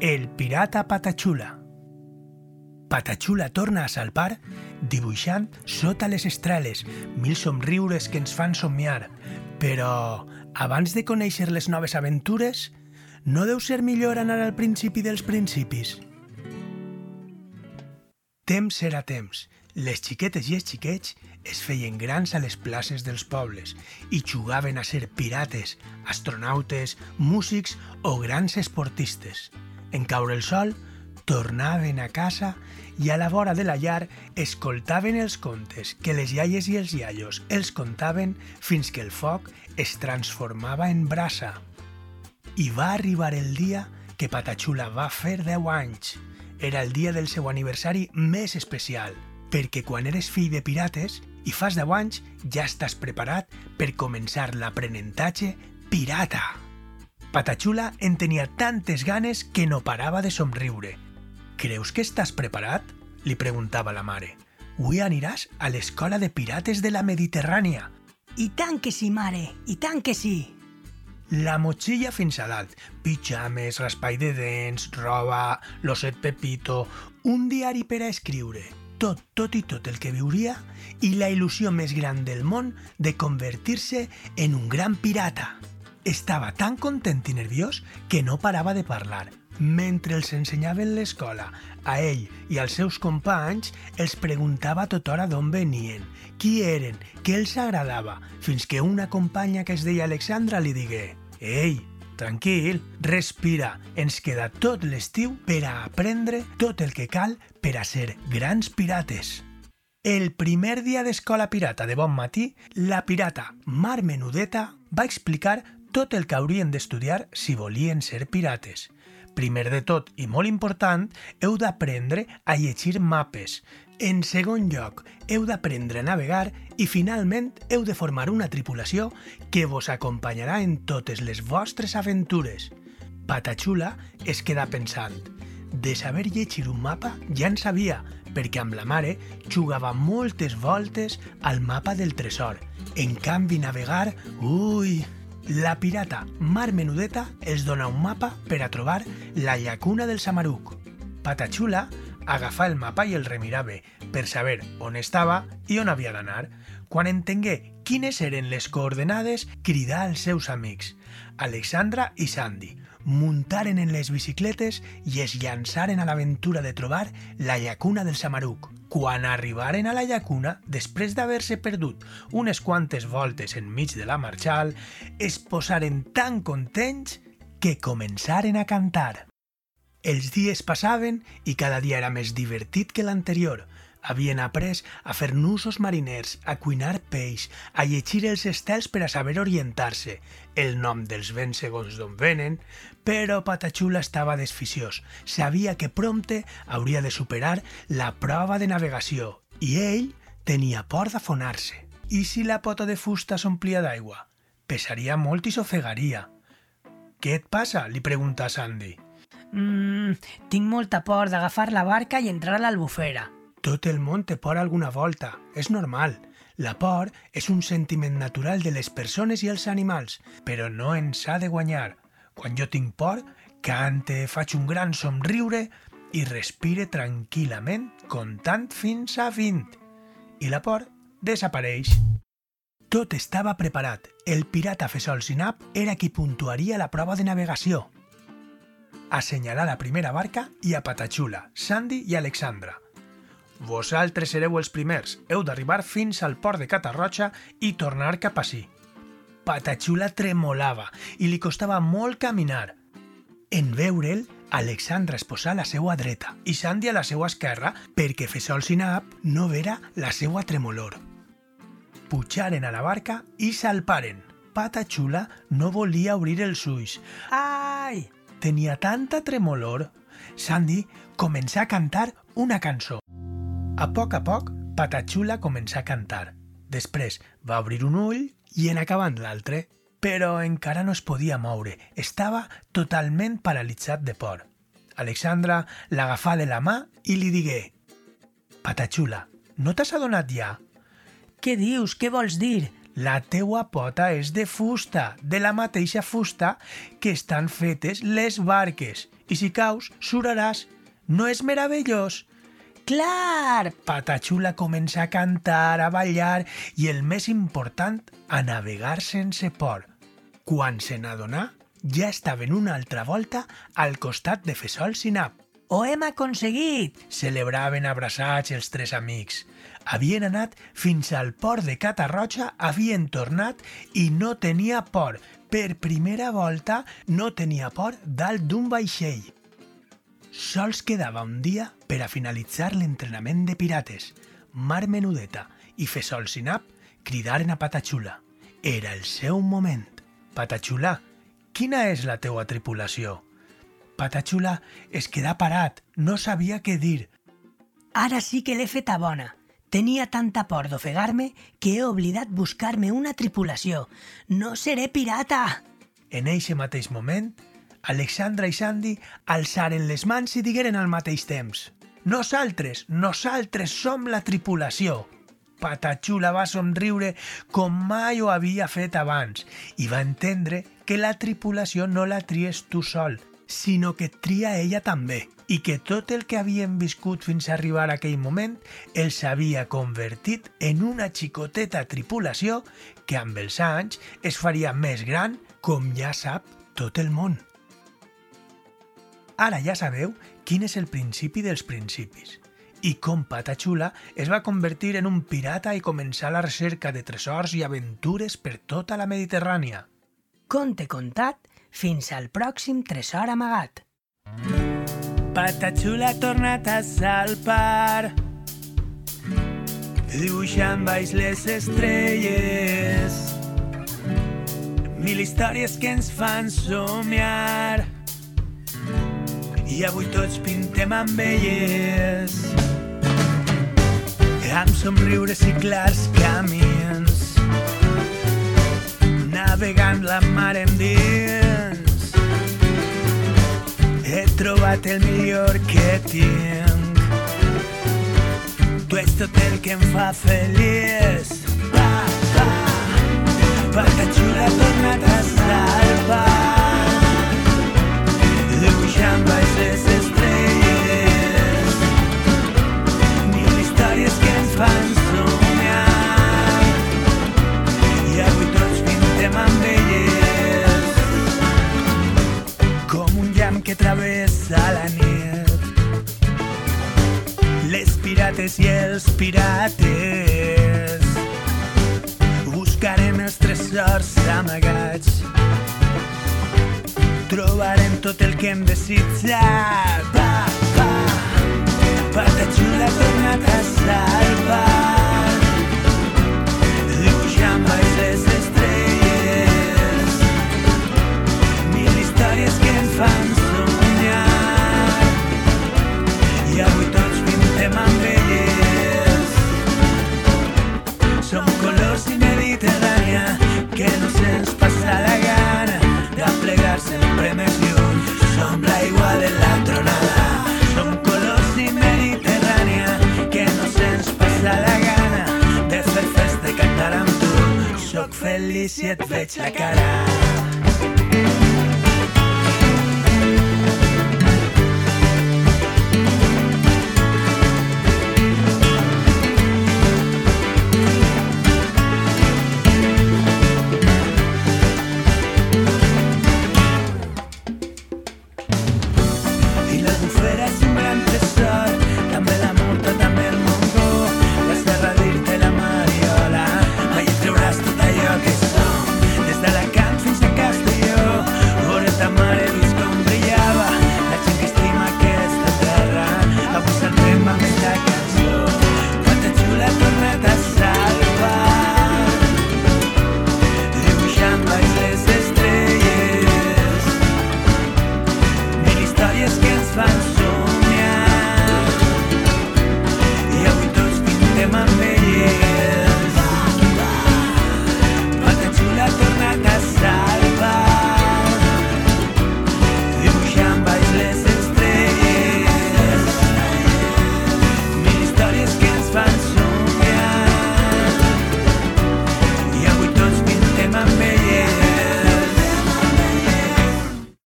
El pirata Patachula. Patachula torna a salpar dibuixant sota les estreles mil somriures que ens fan somiar. Però, abans de conèixer les noves aventures, no deu ser millor anar al principi dels principis. Temps era temps. Les xiquetes i els xiquets es feien grans a les places dels pobles i jugaven a ser pirates, astronautes, músics o grans esportistes. En caure el sol, tornaven a casa i a la vora de la llar escoltaven els contes que les iaies i els iaios els contaven fins que el foc es transformava en brasa. I va arribar el dia que Patachula va fer 10 anys. Era el dia del seu aniversari més especial, perquè quan eres fill de pirates i fas 10 anys ja estàs preparat per començar l'aprenentatge pirata. Patachula en tenia tantes ganes que no parava de somriure. Creus que estàs preparat? li preguntava la mare. Avui aniràs a l'escola de pirates de la Mediterrània. I tant que sí, mare, i tant que sí. La motxilla fins a dalt, pijames, raspall de dents, roba, l'osset Pepito, un diari per a escriure, tot, tot i tot el que viuria i la il·lusió més gran del món de convertir-se en un gran pirata. Estava tan content i nerviós que no parava de parlar. Mentre els ensenyaven l'escola, a ell i als seus companys els preguntava a tota hora d'on venien, qui eren, què els agradava, fins que una companya que es deia Alexandra li digué «Ei, tranquil, respira, ens queda tot l'estiu per a aprendre tot el que cal per a ser grans pirates». El primer dia d'escola pirata de bon matí, la pirata Mar Menudeta va explicar tot el que haurien d'estudiar si volien ser pirates. Primer de tot, i molt important, heu d'aprendre a llegir mapes. En segon lloc, heu d'aprendre a navegar i finalment heu de formar una tripulació que vos acompanyarà en totes les vostres aventures. Patachula es queda pensant. De saber llegir un mapa ja en sabia, perquè amb la mare jugava moltes voltes al mapa del tresor. En canvi, navegar... Ui, la pirata Mar Menudeta els dona un mapa per a trobar la llacuna del Samaruc. Patachula agafà el mapa i el remirava per saber on estava i on havia d'anar. Quan entengué quines eren les coordenades, cridà als seus amics, Alexandra i Sandy, muntaren en les bicicletes i es llançaren a l'aventura de trobar la llacuna del Samaruc. Quan arribaren a la llacuna, després d'haver-se perdut unes quantes voltes enmig de la marxal, es posaren tan contents que començaren a cantar. Els dies passaven i cada dia era més divertit que l'anterior. Havien après a fer nusos mariners, a cuinar peix, a llegir els estels per a saber orientar-se, el nom dels vents segons d'on venen, però Patachula estava desficiós. Sabia que prompte hauria de superar la prova de navegació i ell tenia por d'afonar-se. I si la pota de fusta s'omplia d'aigua? Pesaria molt i s'ofegaria. Què et passa? li pregunta Sandy. Mmm, tinc molta por d'agafar la barca i entrar a l'albufera. Tot el món té por alguna volta, és normal. La por és un sentiment natural de les persones i els animals, però no ens ha de guanyar. Quan jo tinc por, cante, faig un gran somriure i respire tranquil·lament, comptant fins a 20. I la por desapareix. Tot estava preparat. El pirata Fesol Sinap era qui puntuaria la prova de navegació. Assenyalar la primera barca i a Patachula, Sandy i Alexandra. Vosaltres sereu els primers. Heu d'arribar fins al port de Catarroja i tornar cap ací. Patachula tremolava i li costava molt caminar. En veure'l, Alexandra es posà a la seva dreta i Sandy a la seva esquerra perquè Fesol Sinap no vera la seva tremolor. Pujaren a la barca i salparen. Patachula no volia obrir els ulls. Ai! Tenia tanta tremolor. Sandy començà a cantar una cançó. A poc a poc, Patachula començà a cantar. Després va obrir un ull i en acabant l'altre, però encara no es podia moure. Estava totalment paralitzat de por. Alexandra l'agafà de la mà i li digué «Patachula, no t'has adonat ja? Què dius? Què vols dir? La teua pota és de fusta, de la mateixa fusta que estan fetes les barques, i si caus, suraràs. No és meravellós? Clar! Patachula comença a cantar, a ballar i, el més important, a navegar sense por. Quan se n'adonà, ja estava en una altra volta al costat de Fesol Sinap. Ho hem aconseguit! Celebraven abraçats els tres amics. Havien anat fins al port de Catarroja, havien tornat i no tenia por. Per primera volta no tenia por dalt d'un vaixell. Sols quedava un dia per a finalitzar l'entrenament de pirates. Mar Menudeta i Fesol Sinap cridaren a Patachula. Era el seu moment. Patachula, quina és la teua tripulació? Patachula es quedà parat, no sabia què dir. Ara sí que l'he feta bona. Tenia tanta por d'ofegar-me que he oblidat buscar-me una tripulació. No seré pirata! En eixe mateix moment, Alexandra i Sandy alçaren les mans i digueren al mateix temps «Nosaltres, nosaltres som la tripulació!» Patachula va somriure com mai ho havia fet abans i va entendre que la tripulació no la tries tu sol, sinó que tria ella també i que tot el que havien viscut fins a arribar a aquell moment els havia convertit en una xicoteta tripulació que amb els anys es faria més gran com ja sap tot el món. Ara ja sabeu quin és el principi dels principis i com Patachula es va convertir en un pirata i començar la recerca de tresors i aventures per tota la Mediterrània. Conte contat fins al pròxim tresor amagat. Patachula ha tornat a salpar dibuixant baix les estrelles mil històries que ens fan somiar i avui tots pintem amb elles amb somriures i clars camins. Navegant la mar endins he trobat el millor que tinc. Tu ets tot el que em fa feliç. Va, va, perquè xula tornat a salvar pirates i els pirates buscarem els tresors amagats trobarem tot el que hem desitjat. Va, va, Patachula ha tornat a salvar. I et veig la cara.